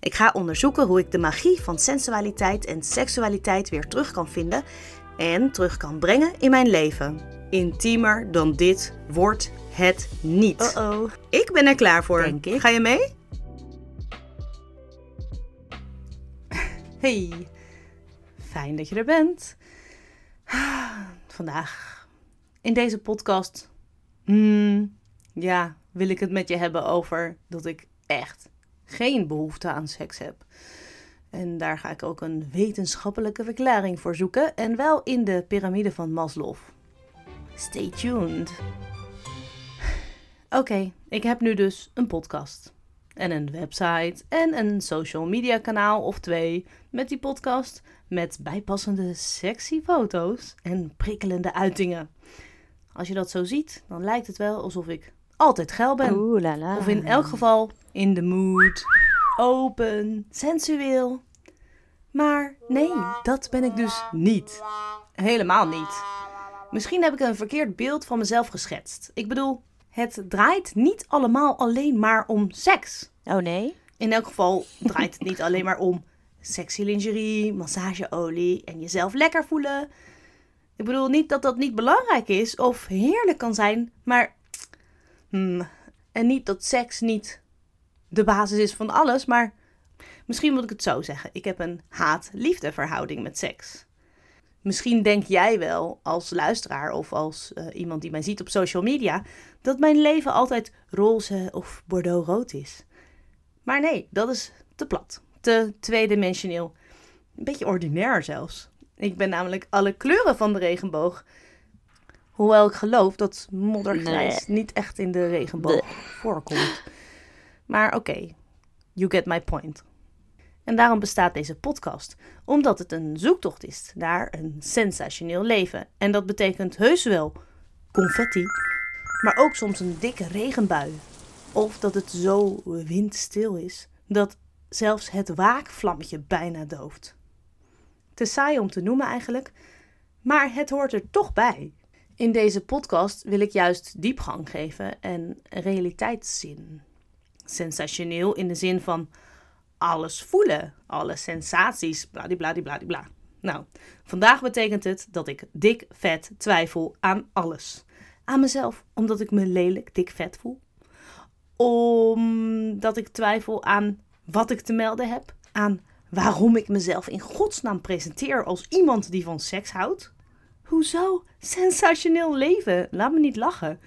Ik ga onderzoeken hoe ik de magie van sensualiteit en seksualiteit weer terug kan vinden en terug kan brengen in mijn leven. Intiemer dan dit wordt het niet. Uh-oh. Ik ben er klaar voor. Denk ik. Ga je mee? Hey, fijn dat je er bent. Vandaag in deze podcast, hmm, ja, wil ik het met je hebben over dat ik echt geen behoefte aan seks heb. En daar ga ik ook een wetenschappelijke verklaring voor zoeken en wel in de piramide van Maslow. Stay tuned. Oké, ik heb nu dus een podcast. En een website en een social media kanaal of twee met die podcast. Met bijpassende sexy foto's en prikkelende uitingen. Als je dat zo ziet, dan lijkt het wel alsof ik altijd geil ben. Oeh la la. Of in elk geval in de mood, open, sensueel. Maar nee, dat ben ik dus niet. Helemaal niet. Misschien heb ik een verkeerd beeld van mezelf geschetst. Ik bedoel, het draait niet allemaal alleen maar om seks. Oh nee? In elk geval draait het niet alleen maar om sexy lingerie, massageolie en jezelf lekker voelen. Ik bedoel niet dat dat niet belangrijk is of heerlijk kan zijn, maar. Hmm, en niet dat seks niet de basis is van alles, maar misschien moet ik het zo zeggen. Ik heb een haat-liefde verhouding met seks. Misschien denk jij wel als luisteraar of als eh, iemand die mij ziet op social media dat mijn leven altijd roze of bordeaux-rood is. Maar nee, dat is te plat, te tweedimensioneel. Een beetje ordinair zelfs. Ik ben namelijk alle kleuren van de regenboog. Hoewel ik geloof dat moddergrijs niet echt in de regenboog voorkomt. Maar oké, you get my point. En daarom bestaat deze podcast, omdat het een zoektocht is naar een sensationeel leven. En dat betekent heus wel confetti, maar ook soms een dikke regenbui. Of dat het zo windstil is dat zelfs het waakvlammetje bijna dooft. Te saai om te noemen eigenlijk, maar het hoort er toch bij. In deze podcast wil ik juist diepgang geven en realiteitszin. Sensationeel in de zin van alles voelen, alle sensaties, bladibladibladibla. Nou, vandaag betekent het dat ik dik vet twijfel aan alles. Aan mezelf, omdat ik me lelijk dik vet voel. Omdat ik twijfel aan wat ik te melden heb. Aan waarom ik mezelf in godsnaam presenteer als iemand die van seks houdt. Hoezo? Sensationeel leven. Laat me niet lachen.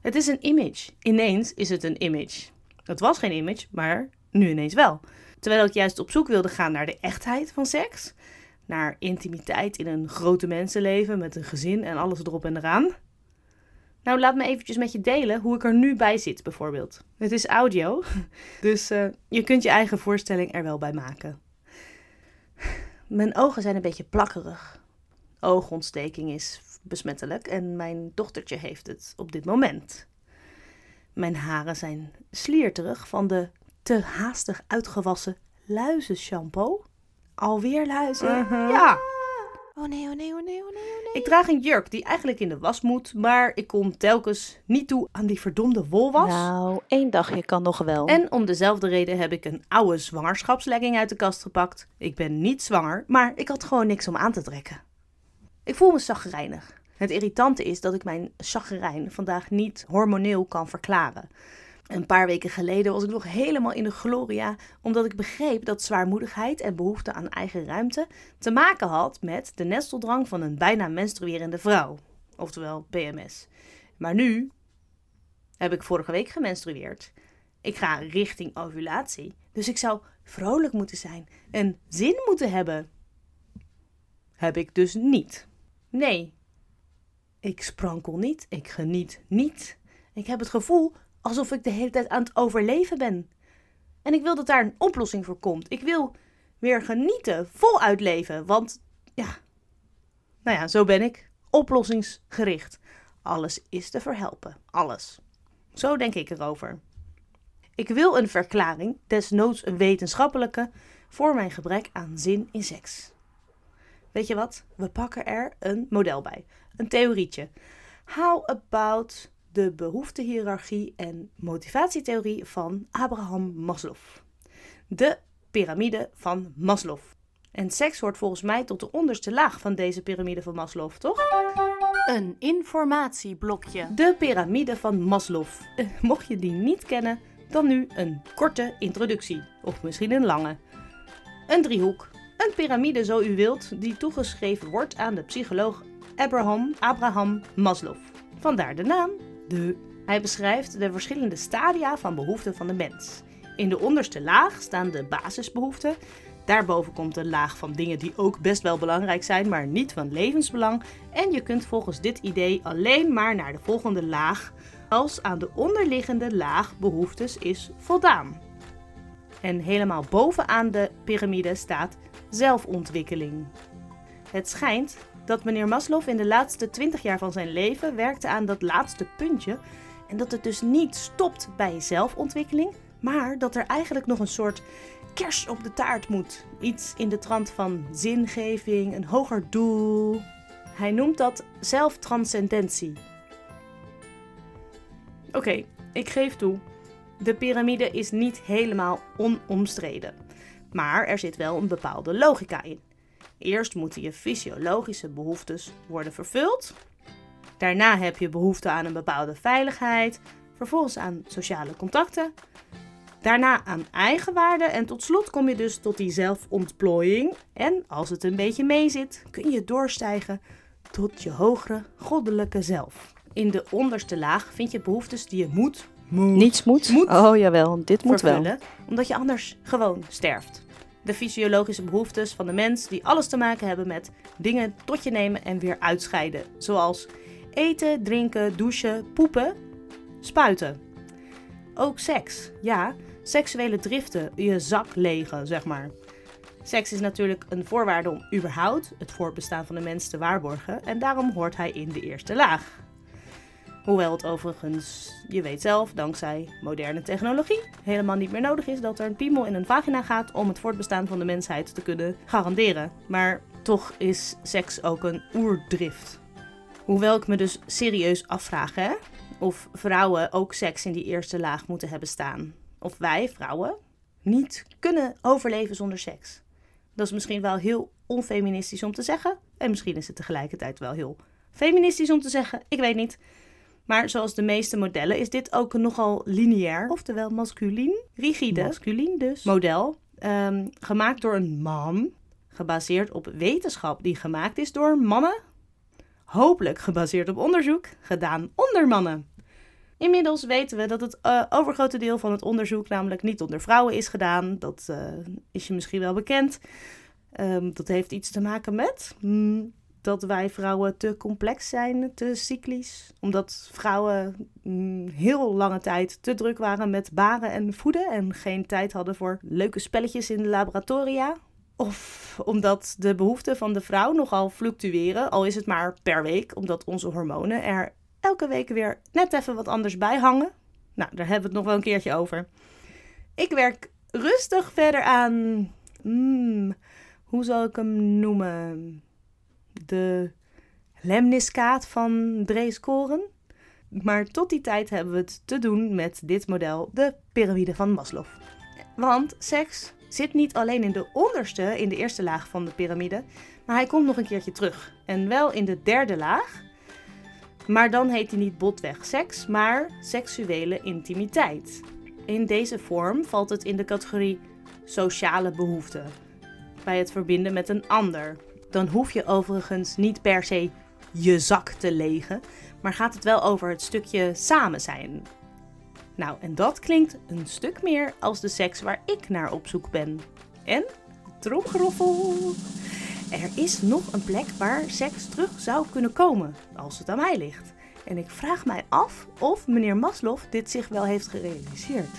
Het is een image. Ineens is het een image. Het was geen image, maar nu ineens wel. Terwijl ik juist op zoek wilde gaan naar de echtheid van seks. Naar intimiteit in een grote mensenleven met een gezin en alles erop en eraan. Nou, laat me eventjes met je delen hoe ik er nu bij zit, bijvoorbeeld. Het is audio, dus eh, je kunt je eigen voorstelling er wel bij maken. Mijn ogen zijn een beetje plakkerig. Oogontsteking is besmettelijk en mijn dochtertje heeft het op dit moment. Mijn haren zijn slierterig van de te haastig uitgewassen luizenshampoo. Alweer luizen? Ja. Oh nee, oh nee, oh nee, oh nee, oh nee. Ik draag een jurk die eigenlijk in de was moet, maar ik kom telkens niet toe aan die verdomde wolwas. Nou, één dagje kan nog wel. En om dezelfde reden heb ik een oude zwangerschapslegging uit de kast gepakt. Ik ben niet zwanger, maar ik had gewoon niks om aan te trekken. Ik voel me chagrijnig. Het irritante is dat ik mijn chagrijn vandaag niet hormoneel kan verklaren. Een paar weken geleden was ik nog helemaal in de gloria, omdat ik begreep dat zwaarmoedigheid en behoefte aan eigen ruimte te maken had met de nesteldrang van een bijna menstruerende vrouw, oftewel PMS. Maar nu heb ik vorige week gemenstrueerd. Ik ga richting ovulatie, dus ik zou vrolijk moeten zijn en zin moeten hebben. Heb ik dus niet. Nee, ik sprankel niet, ik geniet niet. Ik heb het gevoel alsof ik de hele tijd aan het overleven ben. En ik wil dat daar een oplossing voor komt. Ik wil weer genieten, voluit leven. Want ja, nou ja, zo ben ik. Oplossingsgericht. Alles is te verhelpen. Alles. Zo denk ik erover. Ik wil een verklaring, desnoods een wetenschappelijke, voor mijn gebrek aan zin in seks. Weet je wat? We pakken er een model bij. Een theorietje. How about de behoeftehiërarchie en motivatietheorie van Abraham Maslow? De piramide van Maslow. En seks hoort volgens mij tot de onderste laag van deze piramide van Maslow, toch? Een informatieblokje. De piramide van Maslow. Eh, mocht je die niet kennen, dan nu een korte introductie. Of misschien een lange. Een driehoek. Een piramide, zo u wilt, die toegeschreven wordt aan de psycholoog Abraham, Abraham Maslow. Vandaar de naam, de. Hij beschrijft de verschillende stadia van behoeften van de mens. In de onderste laag staan de basisbehoeften. Daarboven komt een laag van dingen die ook best wel belangrijk zijn, maar niet van levensbelang. En je kunt volgens dit idee alleen maar naar de volgende laag als aan de onderliggende laag behoeftes is voldaan. En helemaal bovenaan de piramide staat zelfontwikkeling. Het schijnt dat meneer Maslow in de laatste 20 jaar van zijn leven werkte aan dat laatste puntje en dat het dus niet stopt bij zelfontwikkeling, maar dat er eigenlijk nog een soort kers op de taart moet. Iets in de trant van zingeving, een hoger doel. Hij noemt dat zelftranscendentie. Oké, ik geef toe. De piramide is niet helemaal onomstreden. Maar er zit wel een bepaalde logica in. Eerst moeten je fysiologische behoeftes worden vervuld. Daarna heb je behoefte aan een bepaalde veiligheid. Vervolgens aan sociale contacten. Daarna aan eigenwaarde. En tot slot kom je dus tot die zelfontplooiing. En als het een beetje meezit, kun je doorstijgen tot je hogere goddelijke zelf. In de onderste laag vind je behoeftes die je moet, moet Niets moet? Moet. Oh jawel, dit moet wel. omdat je anders gewoon sterft. De fysiologische behoeftes van de mens die alles te maken hebben met dingen tot je nemen en weer uitscheiden. Zoals eten, drinken, douchen, poepen, spuiten. Ook seks. Ja, seksuele driften, je zak legen, zeg maar. Seks is natuurlijk een voorwaarde om überhaupt het voortbestaan van de mens te waarborgen en daarom hoort hij in de eerste laag. Hoewel het overigens, je weet zelf, dankzij moderne technologie, helemaal niet meer nodig is dat er een piemel in een vagina gaat om het voortbestaan van de mensheid te kunnen garanderen. Maar toch is seks ook een oerdrift. Hoewel ik me dus serieus afvraag hè, of vrouwen ook seks in die eerste laag moeten hebben staan. Of wij, vrouwen, niet kunnen overleven zonder seks. Dat is misschien wel heel onfeministisch om te zeggen. En misschien is het tegelijkertijd wel heel feministisch om te zeggen. Ik weet niet. Maar zoals de meeste modellen is dit ook nogal lineair, oftewel masculien, rigide, masculien dus, model. ehm, gemaakt door een man, gebaseerd op wetenschap die gemaakt is door mannen. Hopelijk gebaseerd op onderzoek, gedaan onder mannen. Inmiddels weten we dat het eh, overgrote deel van het onderzoek namelijk niet onder vrouwen is gedaan. Dat eh, is je misschien wel bekend. Ehm, dat heeft iets te maken met mm, dat wij vrouwen te complex zijn, te cyclisch. Omdat vrouwen mm, heel lange tijd te druk waren met baren en voeden en geen tijd hadden voor leuke spelletjes in de laboratoria. Of omdat de behoeften van de vrouw nogal fluctueren, al is het maar per week, omdat onze hormonen er elke week weer net even wat anders bij hangen. Nou, daar hebben we het nog wel een keertje over. Ik werk rustig verder aan. hmm, hoe zal ik hem noemen? De lemniskaat van Drees Koren. Maar tot die tijd hebben we het te doen met dit model, de piramide van Maslow. Want seks zit niet alleen in de onderste, in de eerste laag van de piramide, maar hij komt nog een keertje terug. En wel in de derde laag. Maar dan heet hij niet botweg seks, maar seksuele intimiteit. In deze vorm valt het in de categorie sociale behoeften. Bij het verbinden met een ander. Dan hoef je overigens niet per se je zak te legen, maar gaat het wel over het stukje samen zijn. Nou, en dat klinkt een stuk meer als de seks waar ik naar op zoek ben. En, tromgeroffel, er is nog een plek waar seks terug zou kunnen komen, als het aan mij ligt. En ik vraag mij af of meneer Maslow dit zich wel heeft gerealiseerd.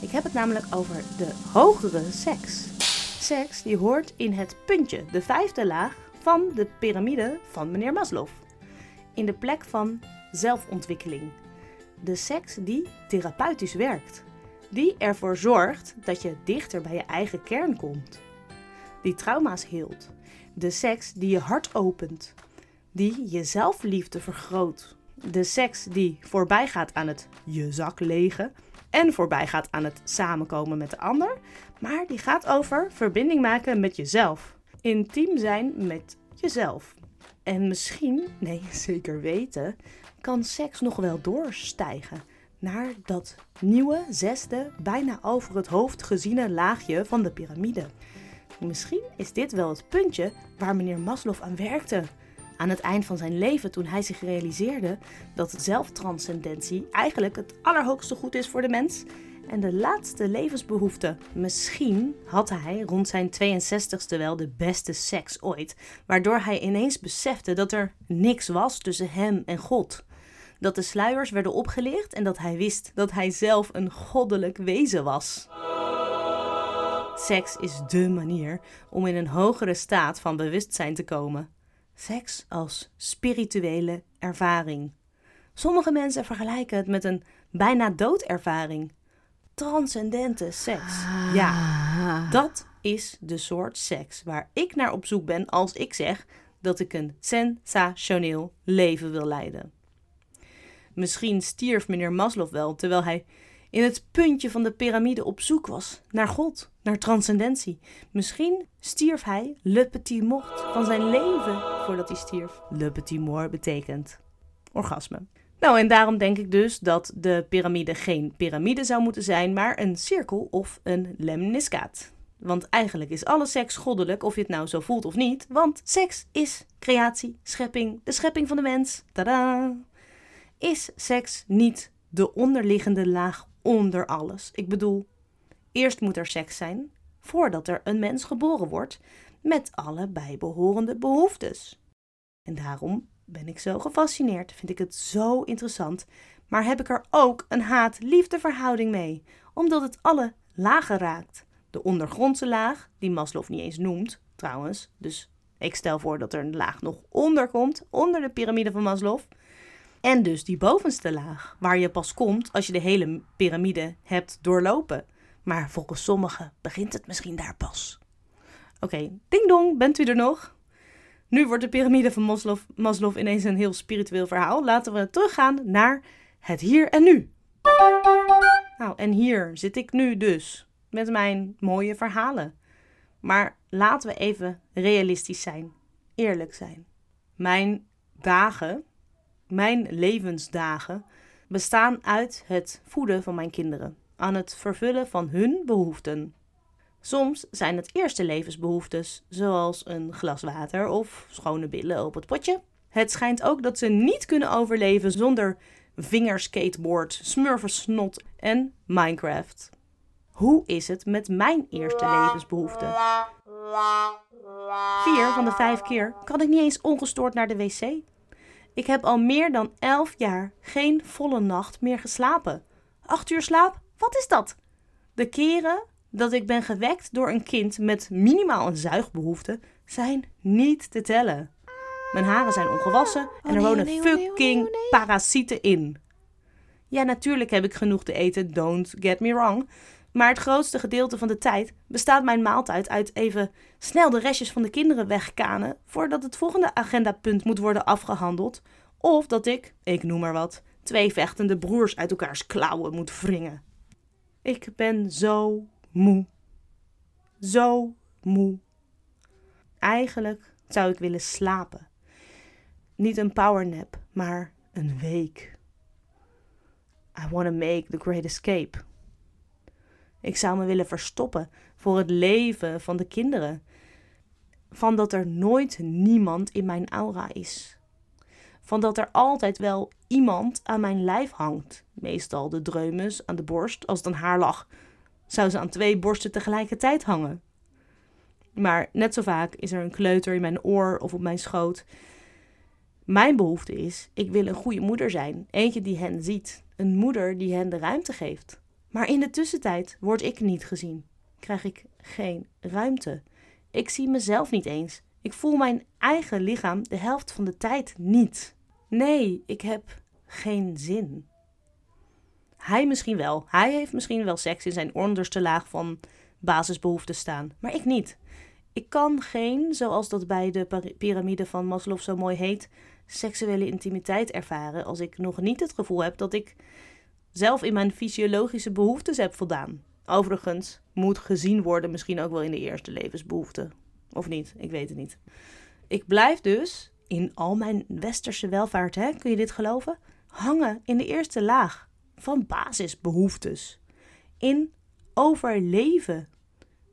Ik heb het namelijk over de hogere seks. Seks die hoort in het puntje, de vijfde laag van de piramide van meneer Maslow. In de plek van zelfontwikkeling. De seks die therapeutisch werkt. Die ervoor zorgt dat je dichter bij je eigen kern komt. Die trauma's heelt. De seks die je hart opent. Die je zelfliefde vergroot. De seks die voorbij gaat aan het je zak legen en voorbij gaat aan het samenkomen met de ander, maar die gaat over verbinding maken met jezelf. Intiem zijn met jezelf. En misschien, nee zeker weten, kan seks nog wel doorstijgen naar dat nieuwe, zesde, bijna over het hoofd geziene laagje van de piramide. Misschien is dit wel het puntje waar meneer Maslow aan werkte. Aan het eind van zijn leven, toen hij zich realiseerde dat zelftranscendentie eigenlijk het allerhoogste goed is voor de mens en de laatste levensbehoefte. Misschien had hij rond zijn 62ste wel de beste seks ooit, waardoor hij ineens besefte dat er niks was tussen hem en God. Dat de sluiers werden opgelicht en dat hij wist dat hij zelf een goddelijk wezen was. Seks is dé manier om in een hogere staat van bewustzijn te komen. Seks als spirituele ervaring. Sommige mensen vergelijken het met een bijna doodervaring. Transcendente seks. Ja, dat is de soort seks waar ik naar op zoek ben als ik zeg dat ik een sensationeel leven wil leiden. Misschien stierf meneer Maslow wel terwijl hij in het puntje van de piramide op zoek was naar God, naar transcendentie. Misschien stierf hij le petit mort van zijn leven voordat hij stierf. Le petit mort betekent orgasme. Nou, en daarom denk ik dus dat de piramide geen piramide zou moeten zijn, maar een cirkel of een lemniscaat. Want eigenlijk is alle seks goddelijk, of je het nou zo voelt of niet. Want seks is creatie, schepping, de schepping van de mens. Tada! Is seks niet de onderliggende laag onder alles? Ik bedoel, eerst moet er seks zijn, voordat er een mens geboren wordt, met alle bijbehorende behoeftes. En daarom ben ik zo gefascineerd, vind ik het zo interessant, maar heb ik er ook een haat-liefde verhouding mee, omdat het alle lagen raakt. De ondergrondse laag, die Maslow niet eens noemt, trouwens, dus ik stel voor dat er een laag nog onder komt, onder de piramide van Maslow. En dus die bovenste laag, waar je pas komt als je de hele piramide hebt doorlopen. Maar volgens sommigen begint het misschien daar pas. Oké, ding dong, bent u er nog? Nu wordt de piramide van Maslow, Maslow ineens een heel spiritueel verhaal. Laten we teruggaan naar het hier en nu. Nou, en hier zit ik nu dus met mijn mooie verhalen. Maar laten we even realistisch zijn, eerlijk zijn. Mijn dagen, mijn levensdagen, bestaan uit het voeden van mijn kinderen, aan het vervullen van hun behoeften. Soms zijn het eerste levensbehoeftes, zoals een glas water of schone billen op het potje. Het schijnt ook dat ze niet kunnen overleven zonder vingerskateboard, smurfersnot en Minecraft. Hoe is het met mijn eerste levensbehoefte? Vier van de vijf keer kan ik niet eens ongestoord naar de wc. Ik heb al meer dan elf jaar geen volle nacht meer geslapen. Acht uur slaap? Wat is dat? De keren dat ik ben gewekt door een kind met minimaal een zuigbehoefte zijn niet te tellen. Mijn haren zijn ongewassen en er wonen fucking parasieten in. Ja, natuurlijk heb ik genoeg te eten, don't get me wrong. Maar het grootste gedeelte van de tijd bestaat mijn maaltijd uit even snel de restjes van de kinderen wegkanen voordat het volgende agendapunt moet worden afgehandeld. Of dat ik, ik noem maar wat, twee vechtende broers uit elkaars klauwen moet wringen. Ik ben zo moe. Zo moe. Eigenlijk zou ik willen slapen. Niet een powernap, maar een week. I want to make the great escape. Ik zou me willen verstoppen voor het leven van de kinderen. Van dat er nooit niemand in mijn aura is. Van dat er altijd wel iemand aan mijn lijf hangt. Meestal de dreumes aan de borst als het een haar lag zou ze aan twee borsten tegelijkertijd hangen. Maar net zo vaak is er een kleuter in mijn oor of op mijn schoot. Mijn behoefte is: ik wil een goede moeder zijn, eentje die hen ziet, een moeder die hen de ruimte geeft. Maar in de tussentijd word ik niet gezien. krijg ik geen ruimte. Ik zie mezelf niet eens. Ik voel mijn eigen lichaam de helft van de tijd niet. Nee, ik heb geen zin. Hij misschien wel. Hij heeft misschien wel seks in zijn onderste laag van basisbehoeften staan, maar ik niet. Ik kan geen, zoals dat bij de piramide van Maslow zo mooi heet, seksuele intimiteit ervaren als ik nog niet het gevoel heb dat ik zelf in mijn fysiologische behoeftes heb voldaan. Overigens moet gezien worden misschien ook wel in de eerste levensbehoefte. Of niet, ik weet het niet. Ik blijf dus in al mijn westerse welvaart, hè, kun je dit geloven? Hangen in de eerste laag van basisbehoeftes. In overleven.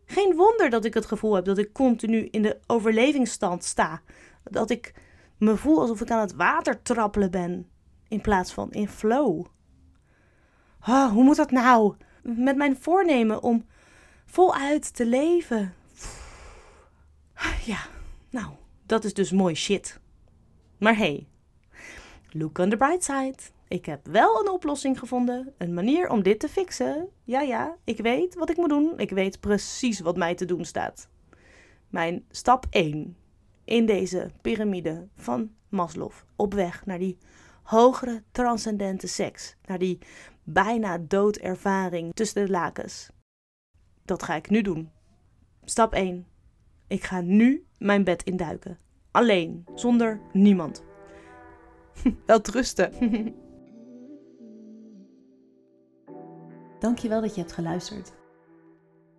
Geen wonder dat ik het gevoel heb dat ik continu in de overlevingsstand sta. Dat ik me voel alsof ik aan het water trappelen ben, in plaats van in flow. Hoe moet dat nou? Met mijn voornemen om voluit te leven. Ja, nou, dat is dus mooi shit. Maar hey, look on the bright side. Ik heb wel een oplossing gevonden, een manier om dit te fixen. Ja, ja, ik weet wat ik moet doen. Ik weet precies wat mij te doen staat. Mijn stap 1 in deze piramide van Maslow op weg naar die hogere transcendente seks, naar die bijna doodervaring tussen de lakens. Dat ga ik nu doen. Stap 1. Ik ga nu mijn bed induiken. Alleen, zonder niemand. Wel rusten. Dankjewel dat je hebt geluisterd.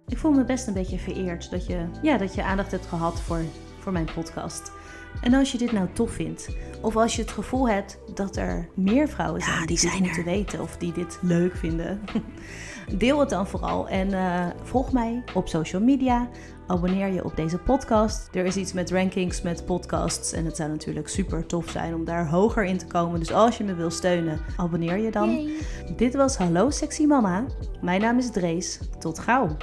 Ik voel me best een beetje vereerd dat je, ja, dat je aandacht hebt gehad voor, voor mijn podcast. En als je dit nou tof vindt, of als je het gevoel hebt dat er meer vrouwen zijn die, die dit moeten weten of die dit leuk vinden, deel het dan vooral en uh, volg mij op social media. Abonneer je op deze podcast. Er is iets met rankings, met podcasts. En het zou natuurlijk super tof zijn om daar hoger in te komen. Dus als je me wil steunen, abonneer je dan. Dit was Hallo Sexy Mama. Mijn naam is Drees. Tot gauw.